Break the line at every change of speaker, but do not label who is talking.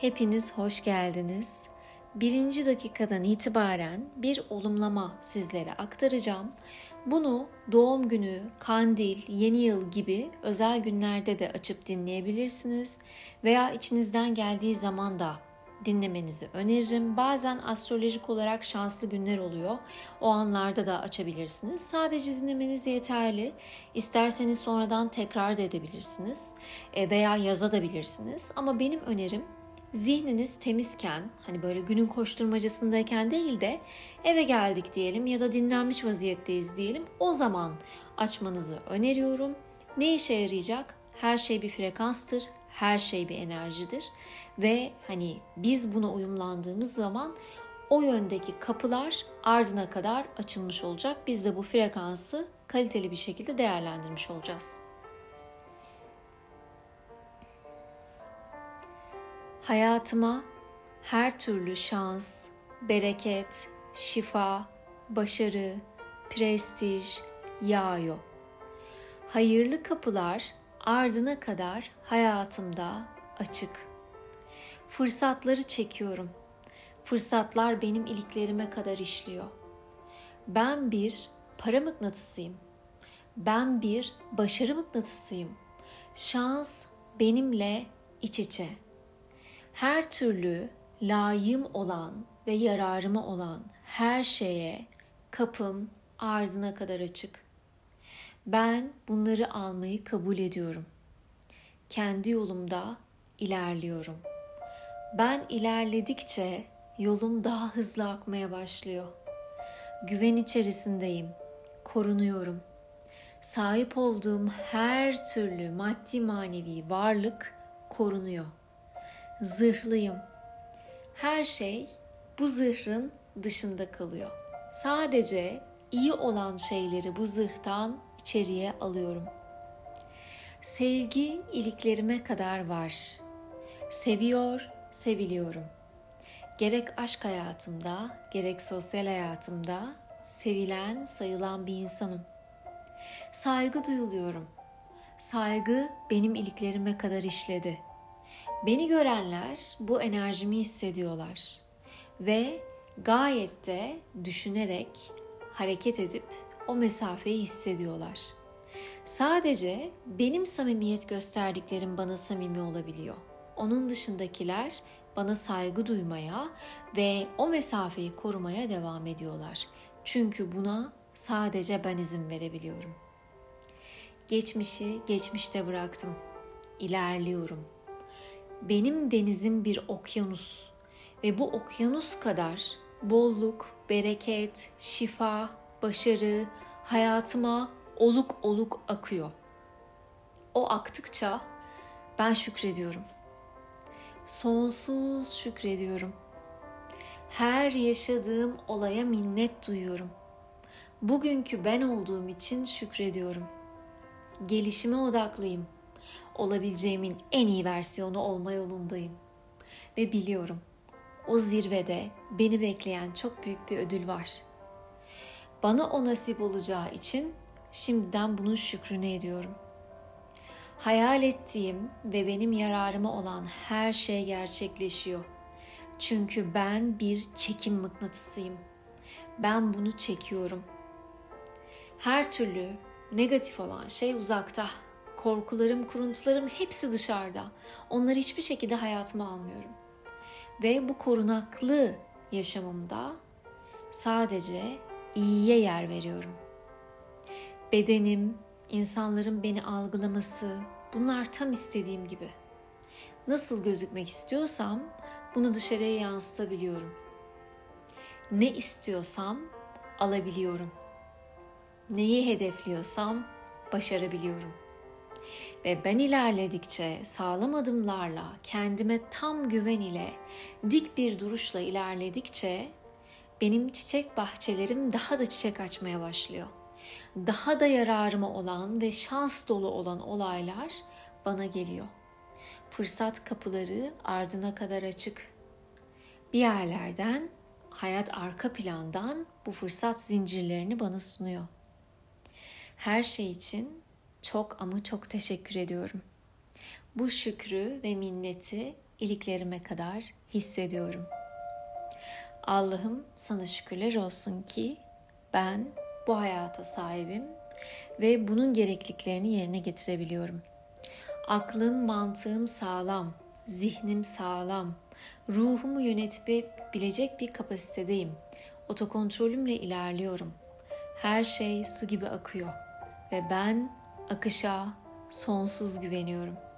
Hepiniz hoş geldiniz. Birinci dakikadan itibaren bir olumlama sizlere aktaracağım. Bunu doğum günü, kandil, yeni yıl gibi özel günlerde de açıp dinleyebilirsiniz. Veya içinizden geldiği zaman da dinlemenizi öneririm. Bazen astrolojik olarak şanslı günler oluyor. O anlarda da açabilirsiniz. Sadece dinlemeniz yeterli. İsterseniz sonradan tekrar da edebilirsiniz e, veya yazabilirsiniz. Ama benim önerim zihniniz temizken hani böyle günün koşturmacasındayken değil de eve geldik diyelim ya da dinlenmiş vaziyetteyiz diyelim o zaman açmanızı öneriyorum. Ne işe yarayacak? Her şey bir frekanstır, her şey bir enerjidir ve hani biz buna uyumlandığımız zaman o yöndeki kapılar ardına kadar açılmış olacak. Biz de bu frekansı kaliteli bir şekilde değerlendirmiş olacağız. Hayatıma her türlü şans, bereket, şifa, başarı, prestij yağıyor. Hayırlı kapılar ardına kadar hayatımda açık. Fırsatları çekiyorum. Fırsatlar benim iliklerime kadar işliyor. Ben bir para mıknatısıyım. Ben bir başarı mıknatısıyım. Şans benimle iç içe her türlü layığım olan ve yararıma olan her şeye kapım ardına kadar açık. Ben bunları almayı kabul ediyorum. Kendi yolumda ilerliyorum. Ben ilerledikçe yolum daha hızlı akmaya başlıyor. Güven içerisindeyim. Korunuyorum. Sahip olduğum her türlü maddi manevi varlık korunuyor zırhlıyım. Her şey bu zırhın dışında kalıyor. Sadece iyi olan şeyleri bu zırhtan içeriye alıyorum. Sevgi iliklerime kadar var. Seviyor, seviliyorum. Gerek aşk hayatımda, gerek sosyal hayatımda sevilen, sayılan bir insanım. Saygı duyuluyorum. Saygı benim iliklerime kadar işledi.'' Beni görenler bu enerjimi hissediyorlar ve gayet de düşünerek hareket edip o mesafeyi hissediyorlar. Sadece benim samimiyet gösterdiklerim bana samimi olabiliyor. Onun dışındakiler bana saygı duymaya ve o mesafeyi korumaya devam ediyorlar. Çünkü buna sadece ben izin verebiliyorum. Geçmişi geçmişte bıraktım. İlerliyorum.'' Benim denizim bir okyanus ve bu okyanus kadar bolluk, bereket, şifa, başarı hayatıma oluk oluk akıyor. O aktıkça ben şükrediyorum. Sonsuz şükrediyorum. Her yaşadığım olaya minnet duyuyorum. Bugünkü ben olduğum için şükrediyorum. Gelişime odaklıyım.'' Olabileceğimin en iyi versiyonu olma yolundayım. Ve biliyorum o zirvede beni bekleyen çok büyük bir ödül var. Bana o nasip olacağı için şimdiden bunun şükrünü ediyorum. Hayal ettiğim ve benim yararıma olan her şey gerçekleşiyor. Çünkü ben bir çekim mıknatısıyım. Ben bunu çekiyorum. Her türlü negatif olan şey uzakta korkularım, kuruntularım hepsi dışarıda. Onları hiçbir şekilde hayatıma almıyorum. Ve bu korunaklı yaşamımda sadece iyiye yer veriyorum. Bedenim, insanların beni algılaması, bunlar tam istediğim gibi. Nasıl gözükmek istiyorsam bunu dışarıya yansıtabiliyorum. Ne istiyorsam alabiliyorum. Neyi hedefliyorsam başarabiliyorum.'' Ve ben ilerledikçe sağlam adımlarla, kendime tam güven ile, dik bir duruşla ilerledikçe benim çiçek bahçelerim daha da çiçek açmaya başlıyor. Daha da yararıma olan ve şans dolu olan olaylar bana geliyor. Fırsat kapıları ardına kadar açık. Bir yerlerden, hayat arka plandan bu fırsat zincirlerini bana sunuyor. Her şey için çok ama çok teşekkür ediyorum. Bu şükrü ve minneti iliklerime kadar hissediyorum. Allah'ım sana şükürler olsun ki ben bu hayata sahibim ve bunun gerekliliklerini yerine getirebiliyorum. Aklım, mantığım sağlam, zihnim sağlam, ruhumu yönetebilecek bir kapasitedeyim. Otokontrolümle ilerliyorum. Her şey su gibi akıyor ve ben akışa sonsuz güveniyorum.''